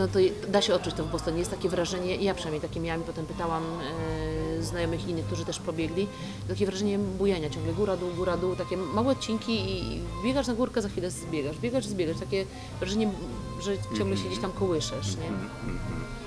no to da się odczuć to w Bostonie. Jest takie wrażenie, ja przynajmniej takie miałam potem pytałam e, znajomych innych, którzy też pobiegli, takie wrażenie bujania ciągle, góra, dół, góra, dół, takie małe odcinki i biegasz na górkę, za chwilę zbiegasz, biegasz, zbiegasz, takie wrażenie, że ciągle się gdzieś tam kołyszesz, nie? Mhm, mhm, mhm.